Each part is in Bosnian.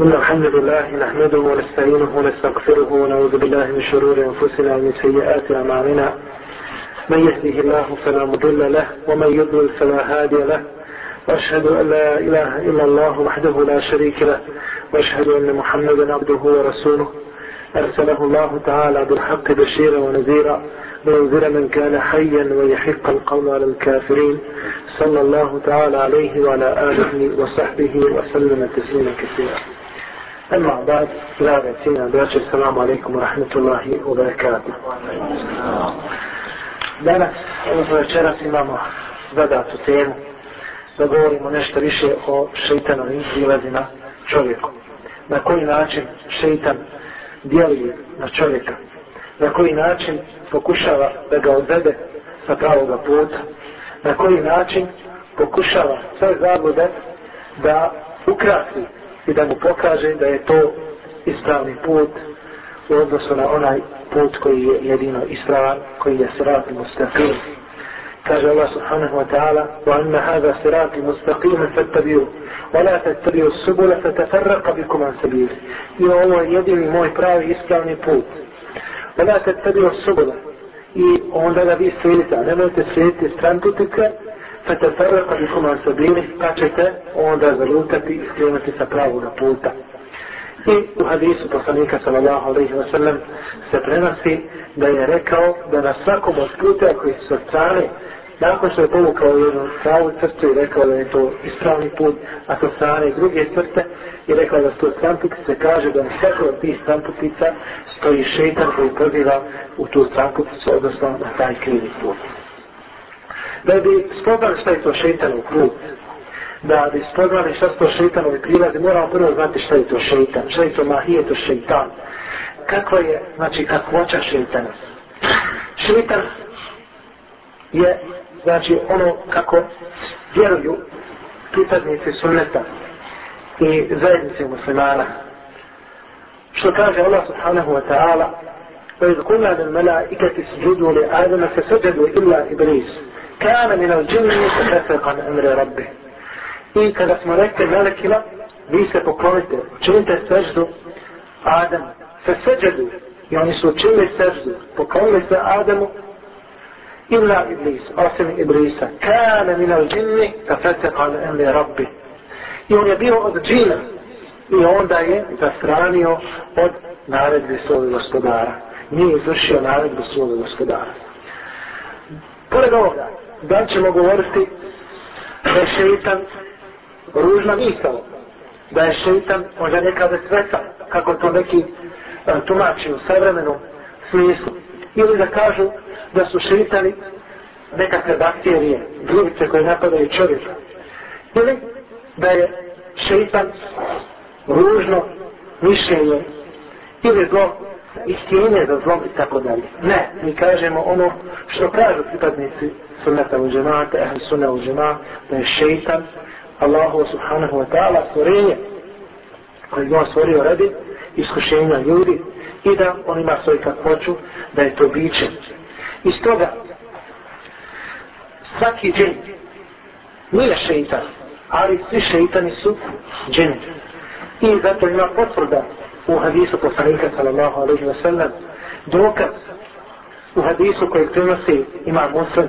إن الحمد لله نحمده ونستعينه ونستغفره ونعوذ بالله من شرور أنفسنا ومن سيئات أعمالنا. من يهده الله فلا مضل له ومن يضلل فلا هادي له. وأشهد أن لا إله إلا الله وحده لا شريك له. وأشهد أن محمدا عبده ورسوله. أرسله الله تعالى بالحق بشيرا ونذيرا. لينذر من كان حيا ويحق القول على الكافرين. صلى الله تعالى عليه وعلى آله وصحبه وسلم تسليما كثيرا. أما بعد لا سينا بيرش السلام عليكم ورحمة الله وبركاته Danas, odnosno večeras imamo zadatu temu da govorimo nešto više o šeitanovim prilazima čovjeku. Na koji način šeitan djeluje na čovjeka. Na koji način pokušava da ga odvede sa pravoga puta. Na koji način pokušava sve zablude da ukrasi i da mu pokaže da je to ispravni put u odnosu na onaj put koji je jedino ispravan, koji je sirati mustaqim. Kaže Allah subhanahu wa ta'ala وَأَنَّ هَذَا سِرَاتِ مُسْتَقِيمًا فَاتَّبِيُوا وَلَا تَتَّبِيُوا السُّبُلَ فَتَفَرَّقَ بِكُمْ عَنْ سَبِيلِ I ovo je jedini moj pravi ispravni put. وَلَا تَتَّبِيُوا السُّبُلَ I onda da vi slijedite, a nemojte slijediti stran putike, فَتَفَرَّقَ بِكُمْ عَنْ سَبِيلِ pa ćete onda zalutati i skrenuti sa pravog puta. I u hadisu poslanika sallallahu alaihi wa sallam se prenosi da je rekao da na svakom od puta koji su sa strane nakon što je povukao jednu pravu crtu i rekao da je to ispravni put, a sa strane druge crte i rekao da su to stramputice, se kaže da na svakoj od tih stramputica stoji šeitan koji poziva u tu stramputicu, odnosno na taj krivi put. Da bi spoznali šta je to šeitan u krug, da bi spoznali šta su to šeitanovi prilazi, moramo prvo znati šta je to šeitan, šta je to mahije, to šeitan. Kako je, znači, kakvoća šeitana? Šeitan je, znači, ono kako vjeruju pripadnici sunneta i zajednice muslimana. Što kaže Allah subhanahu wa ta'ala, وإذ قلنا للملائكة اسجدوا لآدم فسجدوا إلا إبليس kana min al džinni tefekan emre rabbi. I kada smo rekli melekima, vi se poklonite, učinite seždu Adam, Se seđedu, i oni su učinili seždu, poklonili se Adamu, illa iblis, osim iblisa. Kana min al džinni tefekan emre rabbi. I on je bio od džina, i onda je zastranio od naredbe svoj gospodara. Nije izvršio naredbu svoj gospodara. Pored ovoga, da ćemo govoriti da je šeitan ružna misao? Da je šeitan možda nekada sveta kako to neki a, tumači u savremenom smislu. Ili da kažu da su šeitani nekakve bakterije gljivice koje napadaju čovjeka. Ili da je šeitan ružno mišljenje ili zlo istjenje za zlom i tako dalje. Ne, mi kažemo ono što kažu pripadnici sunnata u džemata, ehli sunna u džemata, da je šeitan Allahu subhanahu wa ta'ala stvorenje koje je on stvorio radi iskušenja ljudi i da on ima svoj kakvoću da je to biće. Iz toga svaki džin nije šeitan, ali svi šeitani su džin. I zato ima potvrda u hadisu poslanika sallallahu alaihi wa sallam dokaz u hadisu koji prenosi ima muslim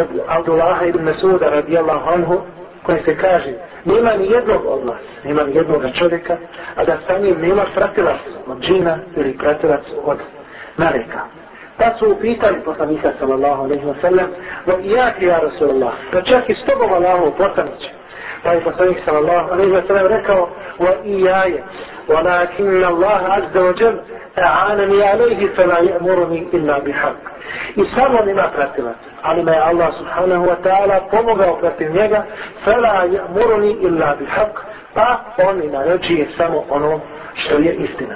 od Abdullaha ibn Mesuda radijallahu anhu koji se kaže, nema ni jednog od vas, nema ni jednog čovjeka, a da sa njim nema pratilac od džina ili pratilac od meleka. Pa su upitali poslanika sallallahu alaihi wa sallam, va i ja ti ja Rasulullah, pa čak i s tobom Allahu poslaniće. Pa je poslanik sallallahu alaihi wa sallam rekao, va i ja je, ولكن الله عز وجل أعانني عليه فلا يأمرني إلا بحق I samo nima pratilac, ali me Allah subhanahu wa ta'ala pomogao protiv njega, fela muruni illa bi haq, pa on mi naređuje samo ono što je istina.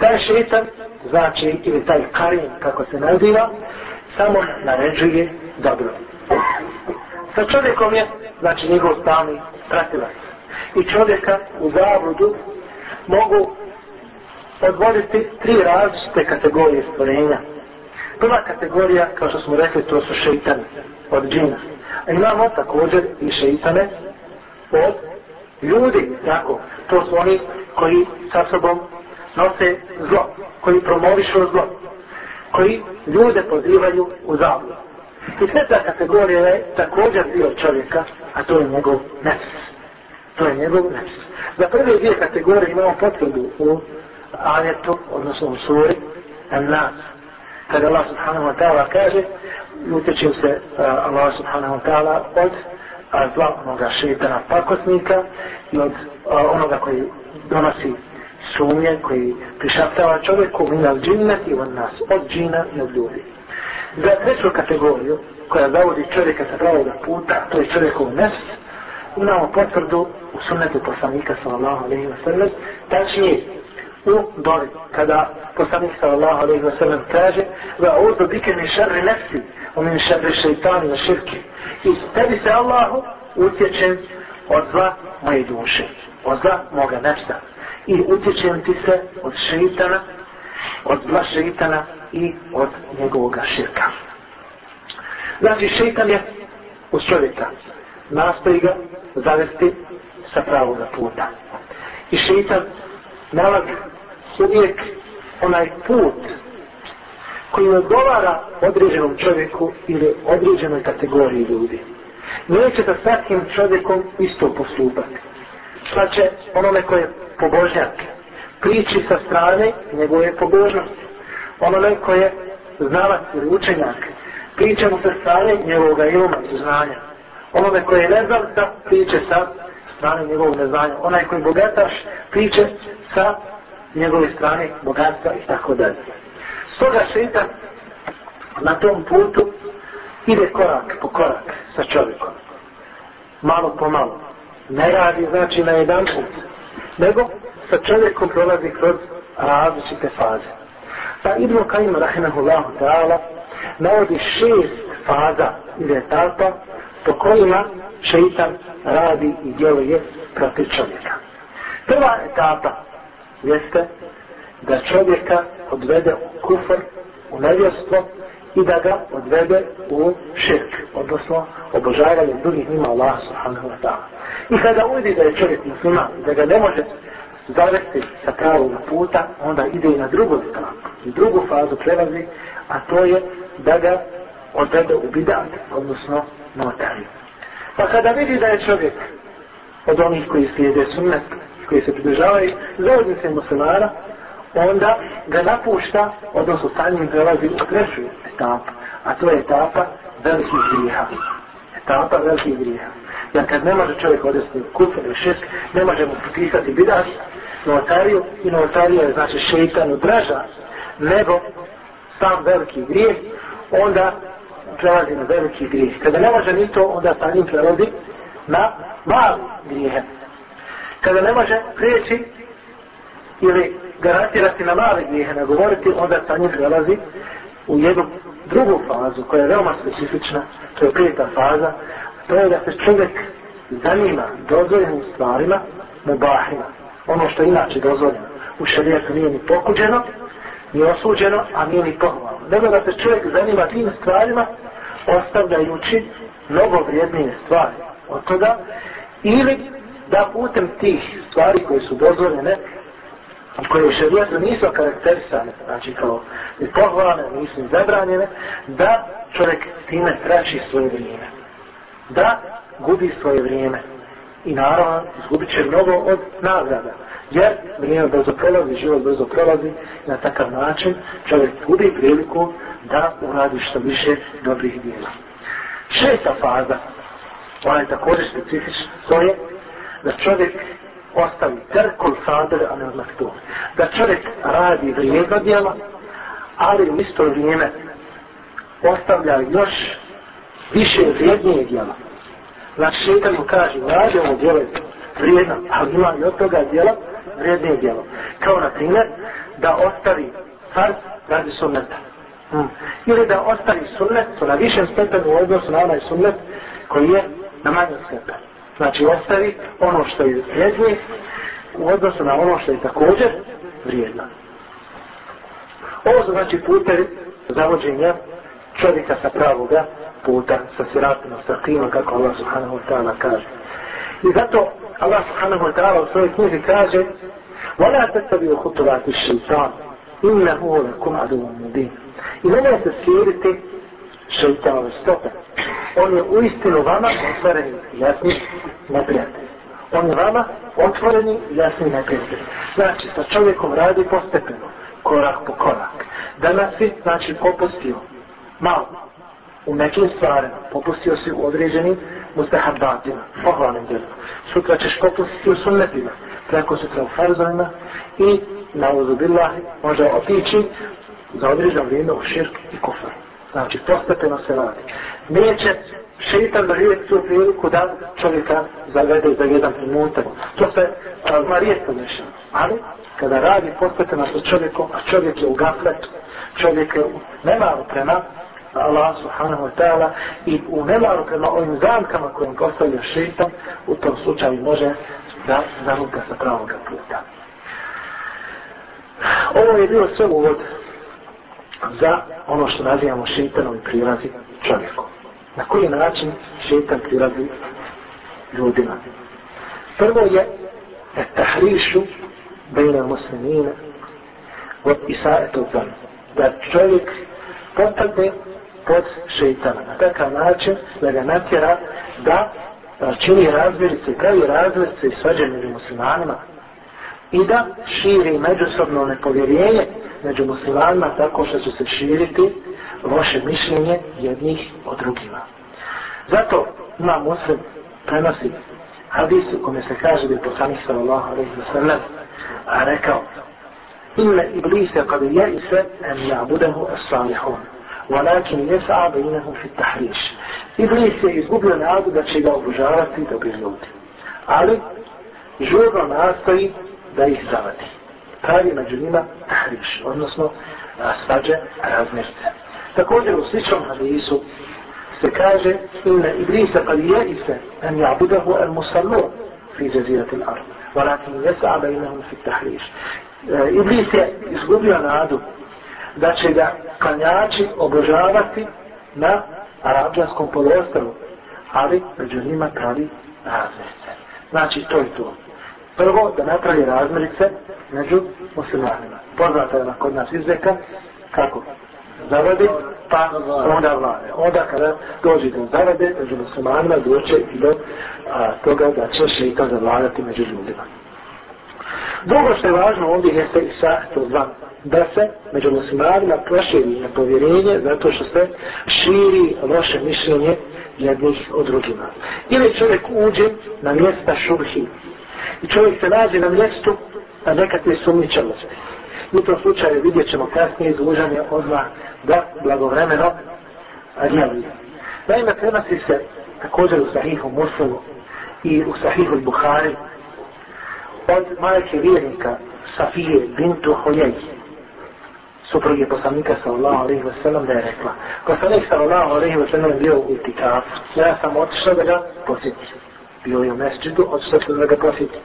Taj šeitan, znači, ili taj karin, kako se naziva, samo naređuje dobro. Sa čovjekom je, znači, njegov stalni pratilac. I čovjeka u zabludu mogu odvoditi tri različite kategorije stvorenja. Prva kategorija, kao što smo rekli, to su šeitani od džina. A imamo također i šeitane od Ljudi, tako, to su oni koji sa sobom nose zlo, koji promovišu zlo, koji ljude pozivaju u zavlju. I treća kategorija je također dio čovjeka, a to je njegov nefis. To je njegov nefs. Za prve dvije kategorije imamo potvrdu u ajetu, odnosno u suri, nas. Kada Allah subhanahu wa ta'ala kaže, utječe se uh, Allah subhanahu wa ta'ala od uh, zla onoga šeitana pakosnika i od uh, onoga koji donosi sumnje, koji prišaptava čovjeku minal al i od nas, od džina i od ljudi. Za treću kategoriju, koja zavodi čovjeka sa pravog puta, to je čovjekov nefs, imamo potvrdu u sunnetu poslanika sallallahu alaihi wa sallam, tačnije u dori, kada poslanik sallallahu alaihi wa sallam kaže va uzu bike mi šarri nefsi, u min šarri šeitani na širki. I tebi se Allahu utječem od zla moje duše, od zla moga nefsa. I utječem ti se od šeitana, od zla šeitana i od njegovoga širka. Znači, šeitan je u čovjeka. Nastoji ga zavesti sa pravog puta. I šeitan nalazi uvijek onaj put koji odgovara određenom čovjeku ili određenoj kategoriji ljudi. Neće da svakim čovjekom isto postupati. Šta će onome koje je pobožnjak priči sa strane njegove pobožnosti. Onome koje je znalac ili učenjak priča mu sa strane njegovog iluma i znanja. Onome koji je neznam da priče sa strane njegovog neznanja. Onaj koji je bogataš priče sa njegove strane bogatstva i tako dalje. Stoga šeitan na tom putu ide korak po korak sa čovjekom. Malo po malo. Ne radi znači na jedan put. Nego sa čovjekom prolazi kroz različite faze. Pa Ibn Kajim Rahimahullahu ta'ala navodi šest faza ili etapa po kojima šeitan radi i djeluje protiv čovjeka. Prva etapa jeste da čovjeka odvede u kufr, u nevjerstvo i da ga odvede u širk, odnosno obožavanje drugih nima Allah subhanahu wa ta'ala. I kada uvidi da je čovjek muslima da ga ne može zavesti sa pravog puta, onda ide i na drugu etapu, drugu fazu prelazi, a to je da ga odvede u bidat, odnosno notariju. Pa kada vidi da je čovjek od onih koji slijede sunnet, koji se pridržavaju zajednice muslimara, onda ga napušta, odnosno sa njim prelazi u treću etapu, a to je etapa velikih griha. Etapa velikih griha. Jer kad ne može čovjek odesti kufr ili šesk, ne može mu potisati bidas, notariju, i notarija je znači šeitanu draža, nego sam veliki grijeh, onda prelazi na veliki grijeh. Kada ne može ni to, onda sa njim prelazi na mali grijeh kada ne može prijeći ili garantirati na mali grijehe ne govoriti, onda sa njim prelazi u jednu drugu fazu koja je veoma specifična, to je prijeta faza, to je da se čovjek zanima dozvoljenim stvarima, mubahima, ono što inače dozvoljeno. U šarijetu nije ni pokuđeno, ni osuđeno, a nije ni pohvalno. Nego da se čovjek zanima tim stvarima, ostavljajući mnogo vrijednije stvari od toga, ili da putem tih stvari koje su dozvoljene i koje u šarijetu nisu karakterisane, znači kao ni pohvalne, nisu zabranjene, da čovjek time trači svoje vrijeme. Da gubi svoje vrijeme. I naravno, izgubit će mnogo od nagrada. Jer vrijeme brzo prolazi, život brzo prolazi, na takav način čovjek gubi priliku da uradi što više dobrih djela. Šesta faza, ona je također specifična, to je da čovjek ostavi terkul sadr, a ne odmaktu. Da čovjek radi vrijedno djelo, ali u isto vrijeme ostavlja još više vrijednije djela. Znači šeitan mu kaže, radi ovo djelo vrijedno, ali ima i od toga djela vrijednije djelo. Kao na primjer, da ostavi farz radi sunneta. Hmm. Ili da ostavi sunnet, to na višem stepenu u odnosu na onaj sunnet koji je na manjem stepenu. Znači ostavi ono što je vrijednije u odnosu na ono što je također vrijedno. Ovo su znači putevi zavođenja čovjeka sa pravoga puta, sa siratima, sa klima, kako Allah subhanahu wa ta'ala kaže. I zato Allah subhanahu wa ta'ala u svojoj knjizi kaže وَلَا تَتَّبِيُوا خُطُوَاتِ الشَّيْطَانِ إِنَّهُ لَكُمْ عَدُوٌ مُبِينٌ I nemojte slijediti šeitanove stope. On je u istinu vama otvoreni jasni neprijatelj. On je vama otvoreni jasni neprijatelj. Znači, sa čovjekom radi postepeno, korak po korak. Da nas si, znači, popustio malo u nekim stvarima, popustio si u određenim mustahabatima, pohvalnim djelima. Sutra ćeš popustiti u sunnetima, preko sutra u farzovima i na uzubillah može otići za određeno vrijeme u širk i kufar. Znači, postepeno se radi. Neće šeitan doživjeti tu priliku da čovjeka zavede za jedan trenutak. To se ma rijetko dešava. Ali, kada radi postepeno sa čovjekom, a čovjek je u gafletu, čovjek je u nemalu prema Allah subhanahu wa ta'ala i u nemaru prema ovim zamkama kojim postavlja šeitan, u tom slučaju može da zaruka sa pravog puta. Ovo je bilo sve uvod za ono što nazivamo šeitanom prilazi čovjeku. Na koji način šeitan prilazi ljudima? Prvo je tahrišu bejna muslimina od isaetu zan. Da čovjek potade pod šeitana. Na takav način da ga natjera da čini razmirice, pravi razmirice i svađe među muslimanima i da širi međusobno nepovjerenje među muslimanima tako što će se širiti loše mišljenje jednih od drugima. Zato ima muslim prenosi hadis u kome se kaže da je poslanik sallallahu alaihi wa sallam a rekao inna iblisa kad je ise en ja'budahu as-salihun walakin jes'a bejnahum fit tahriš Iblis je izgubio nadu da će ga obožavati dobri ljudi. Ali žurno nastoji da ih zavadi. Pravi među njima tahriš, odnosno svađe razmjerte. Također u sličnom hadisu se kaže inna iblisa kad je ise en ja'budahu al musallu fi jazirati al-ard. Walakin jes'a bejnahum fit tahriš. Iblis je izgubio nadu da će ga klanjači obožavati na arabijskom polostavu, ali među njima pravi razmirice. Znači, to je to. Prvo, da napravi razmirice među muslimanima. Poznata je kod nas izreka, kako? Zaradi, pa onda vlade. Onda kada dođe do zarade, među muslimanima doće i do a, toga da će šeitan zavladati među ljudima. Drugo što je važno ovdje jeste i sa to zvan da se među muslimanima proširi nepovjerenje zato što se širi loše mišljenje jednih od drugima. Ili čovjek uđe na mjesta šubhi i čovjek se nađe na mjestu na nekakve sumničavosti. U tom slučaju vidjet ćemo kasnije izlužanje odmah da blagovremeno djeluje. Naime, prenosi se također u sahihu muslimu i u sahihu Buhari od majke vjernika Safije bintu Hojeji supruge poslanika sallallahu alaihi wa sallam da je rekla. Poslanik sallallahu alaihi wa sallam bio u itikafu. Ja sam otišao da ga posjeti bio je u mesđidu otišao sam da ga posjeti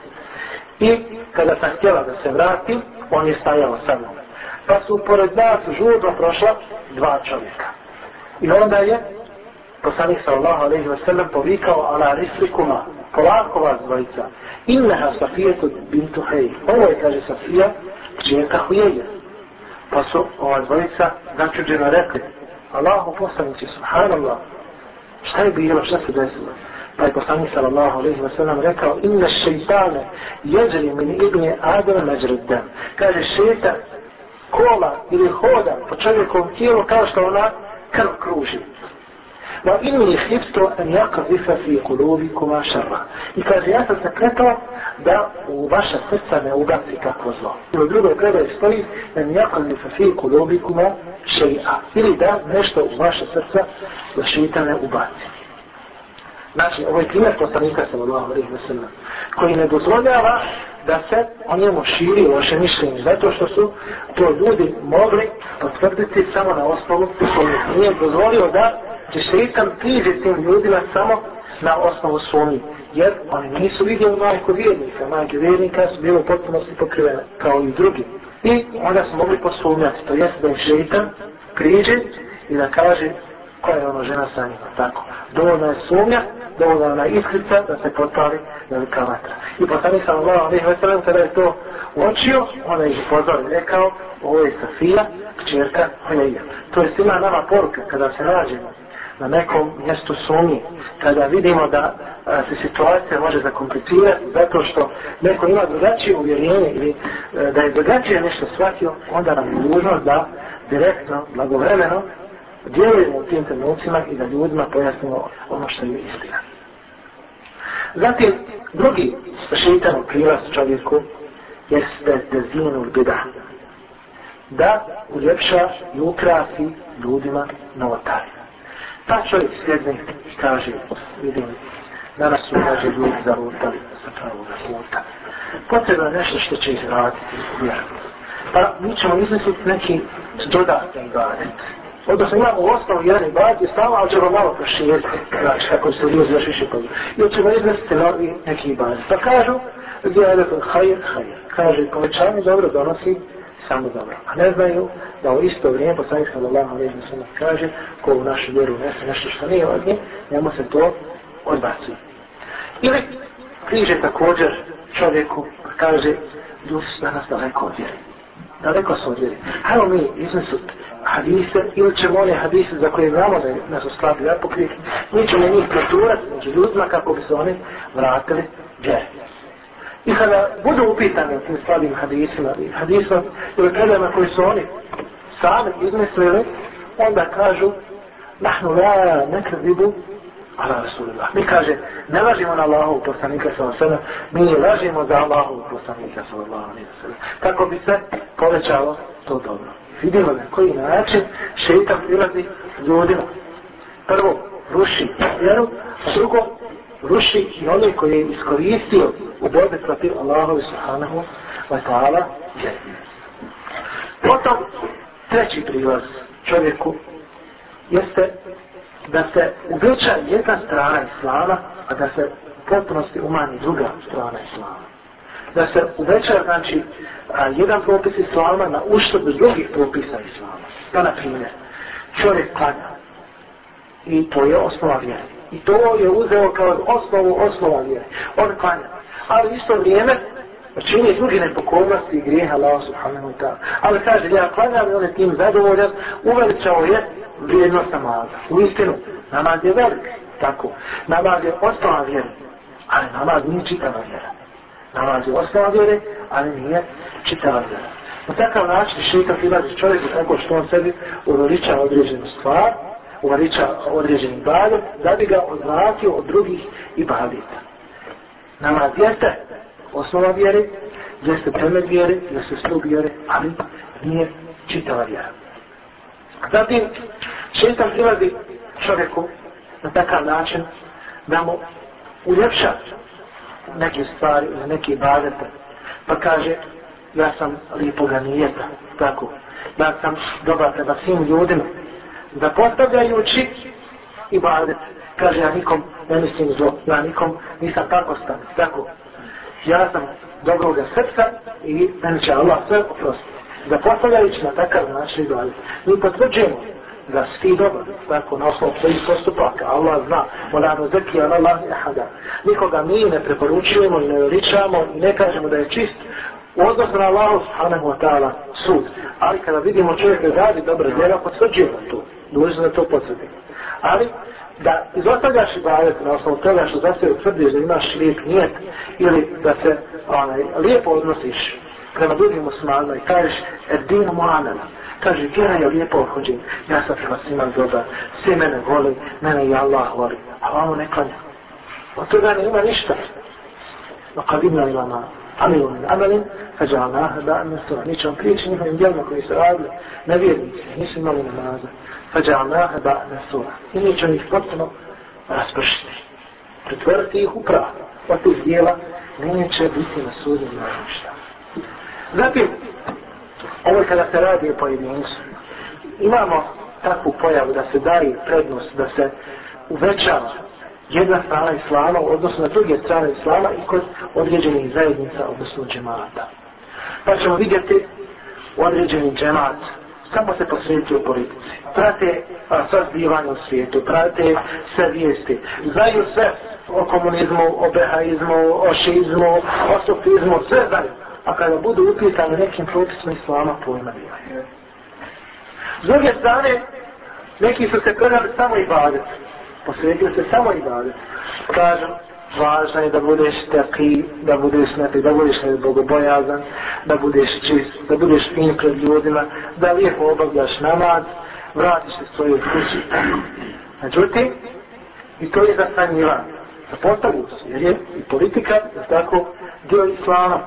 i kada sam htjela da se vrati on je stajao sa mnom. Pa su pored nas žurno prošla dva čovjeka. I onda je poslanik sallallahu alaihi wa sallam povikao ala rislikuma polako vas dvojica. Inneha safijetu bintu hej ovo je kaže Safija čijeka hujeja Pa su ova dvojica začuđeno rekli, Allahu poslanici, subhanallah, šta je bilo, šta se desilo? Pa je poslanik sallallahu alaihi wa sallam rekao, inna šeitane jeđeri min ibni Adama međredem. Kaže, šeitan kola ili hoda po čovjekovom tijelu kao što ona krv kruži. Va inni hifto en jaka zifa fi kulubi kuma šarra. I kaže, ja sam se kretao da u vaša srca ne ugaci kakvo zlo. I u drugoj predaj stoji en jaka zifa fi kulubi kuma šeja. Ili da nešto u vaša srca da šeita ne ubaci. Znači, ovo je primjer poslanika sallallahu alaihi wa sallam, koji ne dozvoljava da se o njemu širi loše mišljenje, zato što su to ljudi mogli potvrditi samo na osnovu svojih. Nije dozvolio da će šeitan priđe tim ljudima samo na osnovu sumnji. Jer oni nisu vidjeli majku vjernika. Majke vjernika su bile potpunosti pokrivene kao i drugi. I onda su mogli posumnjati. To jeste da je šeitan priđe i da kaže koja je ono žena sa njima. Tako. Dovoljna je sumnja dovoljna ona iskrica da se potpali velika vatra. I poslanik sam Allah, ali veselam kada je to uočio, ona je pozor rekao, ovo je Safija, čerka Hojeja. To je svima nama poruka kada se nađemo na nekom mjestu sumnje, kada vidimo da a, se situacija može zakomplicirati zato što neko ima drugačije uvjerenje ili a, da je drugačije nešto shvatio, onda nam je dužnost da direktno, blagovremeno djelujemo u tim trenucima i da ljudima pojasnimo ono što je istina. Zatim, drugi šeitanov prilaz čovjeku jeste dezinu bida. Da uljepša i ukrasi ljudima novotarima. Pa čovjek sjedne i kaže, vidim, danas su kaže ljudi zarutali sa pravog puta. Potrebno je nešto što će izraditi vjeru. Pa mi ćemo izmisliti neki dodatni ibadet. Odnosno imamo u osnovu jedan ibadet i stava, ali ćemo malo proširiti, znači kako se ljudi još više pogleda. I ćemo izmisliti novi neki ibadet. Pa kažu, gdje je rekao, hajr, hajr. Kaže, povećanje dobro donosi samo dobro. A ne znaju da u isto vrijeme poslanik sallallahu alejhi ve sellem kaže ko u našu vjeru nese nešto što nije od nje, njemu se to odbaci. Ili križe također čovjeku pa kaže ljudi su danas daleko od vjeri. Daleko su od vjeri. Hajmo mi iznesut hadise ili ćemo one hadise za koje znamo da nas u uskladili apokrit, mi ćemo njih proturati među ljudima kako bi se oni vratili vjeri. I kada budu upitani o tim slabim hadisima i hadisima ili predajama koji su oni sami izmislili, onda kažu nahnu la nekredibu ala Rasulullah. Mi kaže, ne lažimo na Allahovu poslanika sallallahu alaihi mi lažimo za Allahu poslanika sallallahu alaihi Kako bi se povećalo to dobro. Vidimo na koji način šeitan prilazi ljudima. Prvo, ruši vjeru, a drugo, ruši i one koje je iskoristio u borbi protiv Allahovi subhanahu wa ta'ala vjeru. Potom, treći prilaz čovjeku jeste da se uveća jedna strana islama, a da se u potpunosti umanji druga strana islama. Da se uveća, znači, a, jedan propis islama na uštrb drugih propisa islama. Da, na primjer, čovjek klanja. I to je osnova vjere. I to je uzeo kao osnovu osnova vjere. On klanja. Ali isto vrijeme pa čini drugi nepokornosti i grijeha Allah subhanahu wa ta'ala. Ali kaže, ja klanjam i on je tim zadovoljan, uveličao je vrijednost namaza. U istinu, namaz je velik, tako. Namaz je osnova vjere, ali namaz nije čitava vjera. Namaz je osnova vjere, ali nije čitava vjera. Na takav način šeitan ilazi čovjeku tako što on sebi uveliča određenu stvar, uveliča određen ibadet, da bi ga odvratio od drugih ibadeta. Namaz jeste osnova vjere, jeste temelj vjere, jeste stup vjere, ali nije čitava vjera. Zatim, šestan prilazi čovjeku na takav način da mu uljepša neke stvari ili neke ibadete, pa kaže, ja sam lijepoga nijeta, tako, ja sam dobar prema svim ljudima, da postavljajući i badet, kaže, ja nikom ne mislim zlo, ja nikom nisam tako stan, tako, ja sam dobroga srca i meni će Allah sve oprostiti. Da postavljajući na takav način i badet. Mi potvrđujemo da si ti dobar, tako na osnovu svojih postupaka, Allah zna, ona no zeki, ona Allah je hada. Nikoga mi ne preporučujemo ne veličamo i ne kažemo da je čist u odnosu na Allah subhanahu wa ta'ala sud. Ali kada vidimo čovjek da radi dobro djela, potvrđujemo to. Dužno da to potvrdi. Ali da izostavljaš ibadet na osnovu toga što za sebe tvrdiš da imaš lijep nijet ili da se onaj, lijepo odnosiš prema drugim muslimanima i kažeš edinu mu'amela kaže vjera je lijepo obhođenje ja sam prema svima dobar svi mene voli mene i Allah voli a vamo ne klanja od toga ne ima ništa no kad ima ilama amilu min amelin fađalnaha da ne sura mi ćemo prijeći njihovim djelima koji su radili nevjernici nisu imali namaza فجعلناها بعد سورة i mi ćemo ih potpuno raspršiti. Pretvoriti ih u pravo. Od tih dijela neće biti na sudnjem na ništa. Zatim, ovo kada se radi o pojedincu, imamo takvu pojavu da se daje prednost, da se uvećava jedna strana islama, odnosno na druge strane islama i kod određenih zajednica, odnosno džemata. Pa ćemo vidjeti određeni džemat samo se posvetio politici. Prate sva zbivanja u svijetu, prate sve vijesti, znaju sve o komunizmu, o behaizmu, o šizmu, o sofizmu, sve znaju. A kada budu upitani nekim propisima islama, pojma nemaju. S druge strane, neki su se predali samo i badeti Posvetio se samo i dalje. Kažem, važno je da budeš taki, da budeš neki, da budeš bogobojazan, da budeš čist, da budeš fin pred ljudima, da lijepo obavljaš namaz, vratiš se svojoj kući. Međutim, i to je za Zapostavio se, jer je i politika, da tako, dio islama.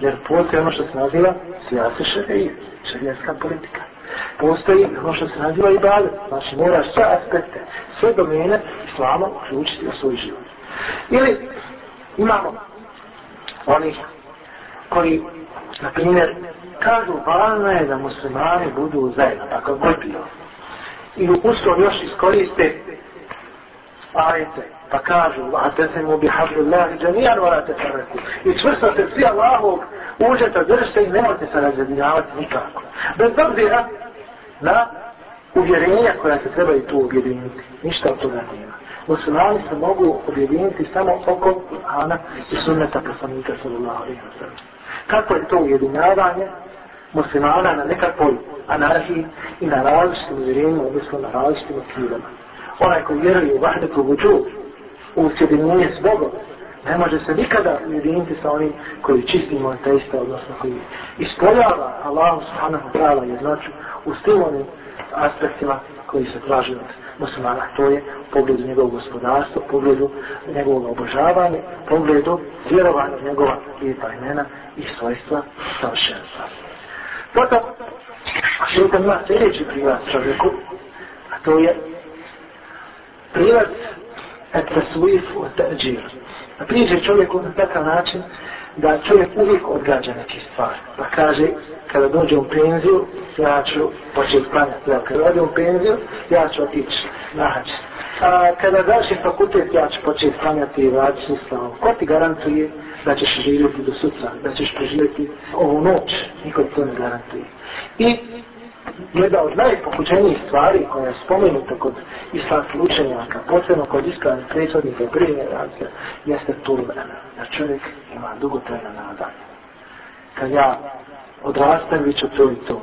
Jer postoji ono što se naziva sijase šarije, šarijeska politika. Postoji ono što se naziva i badet. Znači, moraš sve aspekte, sve domene islama uključiti u svoj život. Ili imamo onih koji, na primjer, kažu pa važno je da muslimani budu zajedno, tako god bilo. I u uslovom još iskoriste ajete, pa kažu a te se mu bi hađu Allahi džanijan morate farati. I čvrsto se svi Allahog užeta držite i nemojte se razjedinjavati nikako. Bez obzira na uvjerenja koja se i tu objediniti. Ništa od toga nema muslimani se mogu objediniti samo oko Kur'ana i sunneta poslanika sallallahu alaihi wa sallam. Kako je to ujedinjavanje muslimana na nekakvoj anarhiji i na različitim uvjerenjima, odnosno na različitim okvirama. Onaj koji vjeruje u vahdetu vuđu, usjedinjenje s Bogom, ne može se nikada ujediniti sa onim koji čisti monoteista, odnosno koji ispoljava Allahu subhanahu wa ta'ala jednoću u svim onim aspektima koji se traži od muslimana. To je pogledu njegovog gospodarstva, pogledu njegovog obožavanja, pogledu vjerovanja njegova lijepa imena i svojstva savršenstva. Potom, šeitan ima sljedeći prilaz čovjeku, a to je prilaz et tasvif u teđir. A priđe čovjeku na takav način da čovjek uvijek odgađa neke stvari. Pa kaže, kada dođe u penziju, ja ću početi klanjati. Ja, kada dođe u penziju, ja ću otići na hađ. A kada završim fakultet, ja ću početi klanjati i vratiti se slavom. Ko ti garantuje da ćeš živjeti do sutra, da ćeš preživjeti ovu noć? Niko ti to ne garantuje. I jedna od najpokuđenijih stvari koja je spomenuta kod islamskih učenjaka, posebno kod ispravnih prethodnika i prije generacija, jeste turmena. Da čovjek ima dugotrajna nadanja. Kad ja odrastam, bit ću to i to.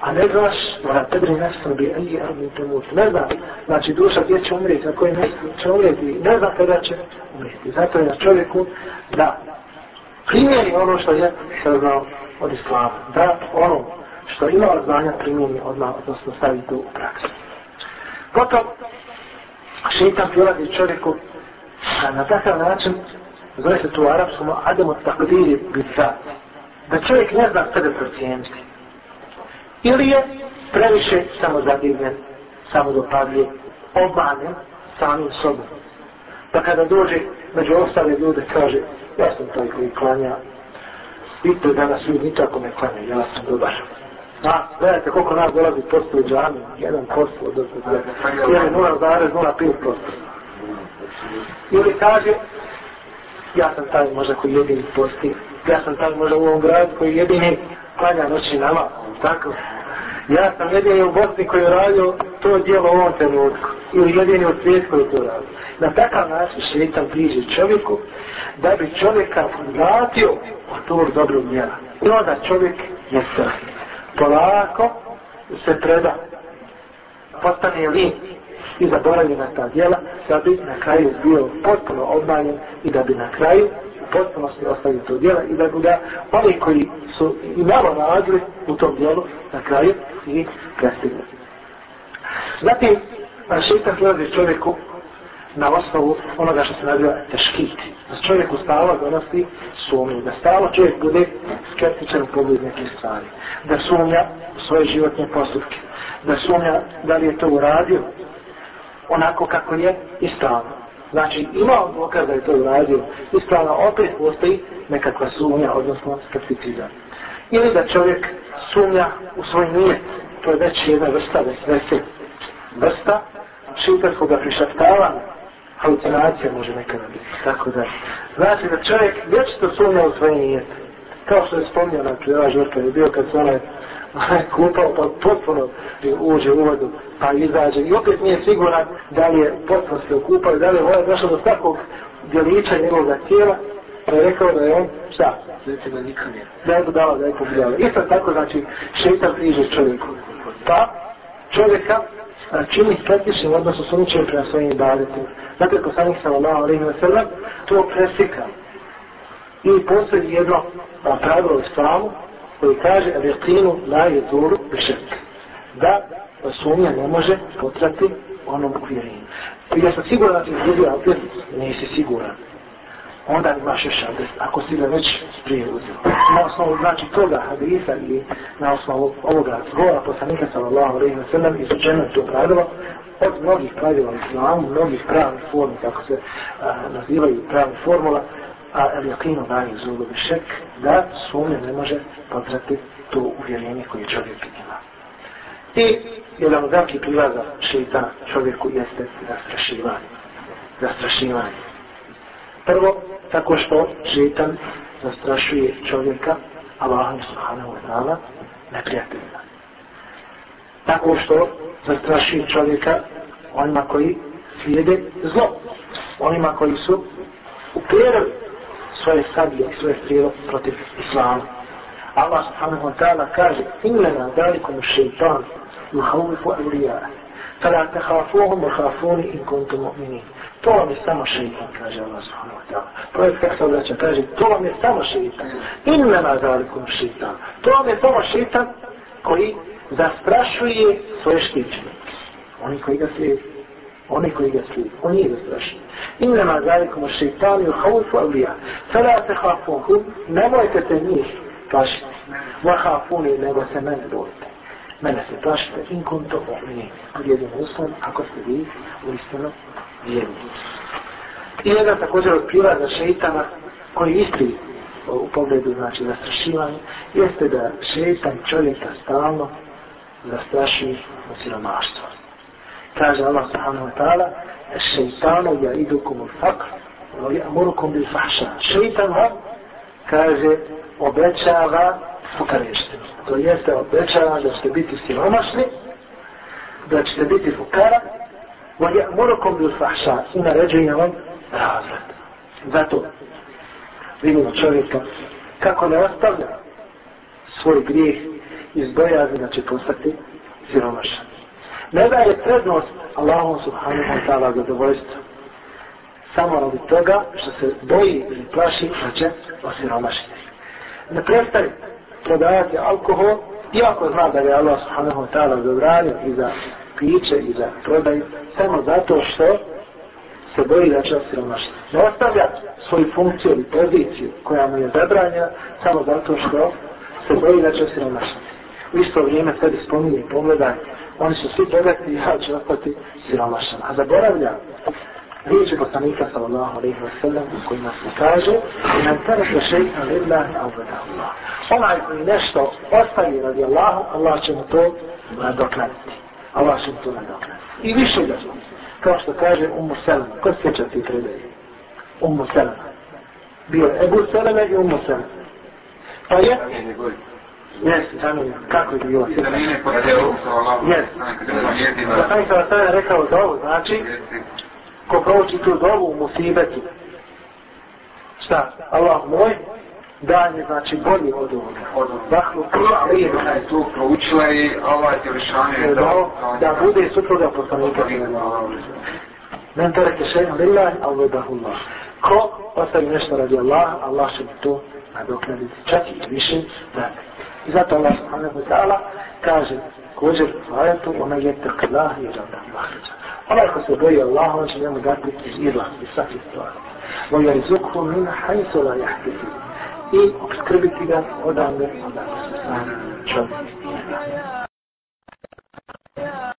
A ne znaš, da tebe ne sam bi, ali ja mi te mut. Ne znam, znači duša gdje će umrijeti, na koje mjesto će umrijeti, ne znam kada će umrijeti. Zato je na čovjeku da primjeri ono što je saznao od islama. Da ono što ima od znanja primjeni odmah, odnosno stavi to u praksu. Potom, šeitan prilazi čovjeku na takav način, zove se tu u arapskom, ademo takdiri bizat. Da čovjek ne zna sebe procijeniti. Ili je previše samozadivljen, samodopadljiv, obmanen samim sobom. Pa kada dođe među ostale ljude, kaže, ja sam taj koji klanja, vidite danas ljudi nikako me klanja, ja sam dobar. A, gledajte koliko nas dolazi posto u džami, jedan posto, do ili 0,05%. Ili kaže, ja sam taj možda koji jedini posti, ja sam taj možda u ovom gradu koji jedini klanja noći nama, tako. Ja sam jedini u Bosni koji je radio to djelo u ovom trenutku, ili jedini u svijetu koji to radio. Na takav način šetan priđe čovjeku, da bi čovjeka vratio od tog dobrog djela. I onda čovjek je strah polako se preda postane li i zaboravi na ta djela da bi na kraju bio potpuno obmanjen i da bi na kraju potpuno se ostavio to djela i da bi ga oni koji su i malo radili u tom djelu na kraju i prestigli. Zatim, šeitan prilazi čovjeku na osnovu onoga što se naziva teškiti. Da čovjek u stalo donosi sumnju. Da stalo čovjek bude skeptičan u pogledu nekih stvari. Da sumnja svoje životne postupke. Da sumnja da li je to uradio onako kako je ispravno. Znači, ima on dokaz da je to uradio ispravno, opet postoji nekakva sumnja, odnosno skepticizam. Ili da čovjek sumnja u svoj nijet. To je već jedna vrsta, već vrsta šutarskog prišaptavanja halucinacija može nekada biti. Tako da. Znači da čovjek vječito sumnja u svoje nijete. Kao što je spomnio na prijeva žrtva, je bio kad se onaj kupao, pa potpuno uđe u vodu, pa izađe. I opet nije siguran da li je potpuno se okupao, da li je voda došla do svakog djelića njegovog tijela, pa je rekao da je on, šta? Znači da nikad nije. Da je budala, da je pobudala. Isto tako, znači, šeitan priđe čovjeku. Pa, čovjeka čini skeptičnim odnosu suničim prema svojim ibadetima. Dakle, poslanik sallallahu alaihi wa sallam to presikao. I postoji jedno pravilo u islamu koji kaže Rekinu la je zuru bešet. Da sumnja ne može potrati onom uvjerenju. I ja sam siguran da ti izgubio abdest, nisi siguran. Onda imaš još abdest, ako si ga već prije uzio. Na osnovu znači toga hadisa i na osnovu ovoga zgora poslanika sallallahu alaihi wa sallam izučeno to pravilo od mnogih pravila u islamu, mnogih pravnih formi, kako se a, nazivaju pravne formula, a el jakino dani zulu šek, da sumnje ne može podrati to uvjerenje koje čovjek ima. I jedan od velikih prilaza šeitana čovjeku jeste zastrašivanje. Zastrašivanje. Prvo, tako što šeitan zastrašuje čovjeka, Allahom subhanahu wa ta'ala, neprijateljima. Tako što zastraši čovjeka onima koji slijede zlo. Onima koji su uperili svoje sablje i svoje strijelo protiv islama. Allah subhanahu wa ta'ala kaže Inna dalikum šeitan yuhawifu awliya'a fala tehafuhum wa in kuntum mu'minin. To vam je samo šeitan, kaže Allah subhanahu wa ta'ala. Projekt kako se obraća, kaže, to vam je samo šeitan. Inna dalikum šeitan. To vam je samo šeitan koji zastrašuje svoje štićenje. Oni koji ga slijedi oni koji ga slijedi. On nije zastrašen. Innama zalikum šeitanu haufu avlija. Fela se hafuhu, nemojte se njih plašiti. Vahafuni, nego se mene bojite. Mene se plašite, in kunto omini. Pod jedin uslom, ako ste vi u istinu vjerni. I jedan također od prilaza šeitana, koji isti u pogledu, znači, zastrašivanje, jeste da šeitan čovjeka stalno zastraši u siromaštva. kaže Allah subhanahu wa ta'ala šeitanu ja idukum u fakr ja murukum bil fahša. Šeitan vam kaže obećava fukareštinu to jeste obećava da ćete biti siromašni da ćete biti fukara wa ja murukum bil fahša i naređuje vam razred. Zato vidimo čovjeka kako ne ostavlja svoj grijeh iz bojazni da će postati siromašan ne daje prednost Allahom subhanahu wa ta'ala zadovoljstvo. Samo radi toga što se boji ili plaši da će osiromašiti. Ne prestaje prodavati alkohol, iako zna da je Allah subhanahu wa ta'ala zabranio i za piće i za prodaju, samo zato što se boji da će osiromašiti. Ne ostavlja svoju funkciju ili poziciju koja mu je zabranjena, samo zato što se boji da će osiromašiti. U isto vrijeme sebi spominje i pogleda, oni su svi bogati i ja ću ostati siromašan. A zaboravlja riječi poslanika sallallahu alaihi wa sallam u kojima se kaže i nam tada se šeitna lillahi avvada Allah. Onaj koji nešto ostavi radi Allahu, Allah će mu to nadoknaditi. Allah će mu to nadoknaditi. I više da. Kao što kaže Ummu Selma. Ko sjeća ti predaje? Ummu Selma. Bio je Ebu Selma i Ummu Selma. Pa je... Jesi, Džanija, kako je bilo? Jesi. Da sam se vas rekao dovu, znači, ko prouči tu dovu u musibetu, šta, Allah moj, dan je znači bolji od ovoga. Zahlu prija, ali je da je tu proučila i ovaj je lišanje da, da bude supruga poslanika. Men tereke še'an lillahi, Allah da Allah. Ko ostavi nešto radi Allah, Allah će to nadoknaditi. Čak i više, da I zato Allah subhanahu wa ta'ala kaže kođer u ona je teklah i rada mahrađa. Onaj ko se boji Allah, on će njemu dati izla iz svakih stvari. Ma je min la jahtiti. I obskrbiti ga odavne odavne. Čovjek.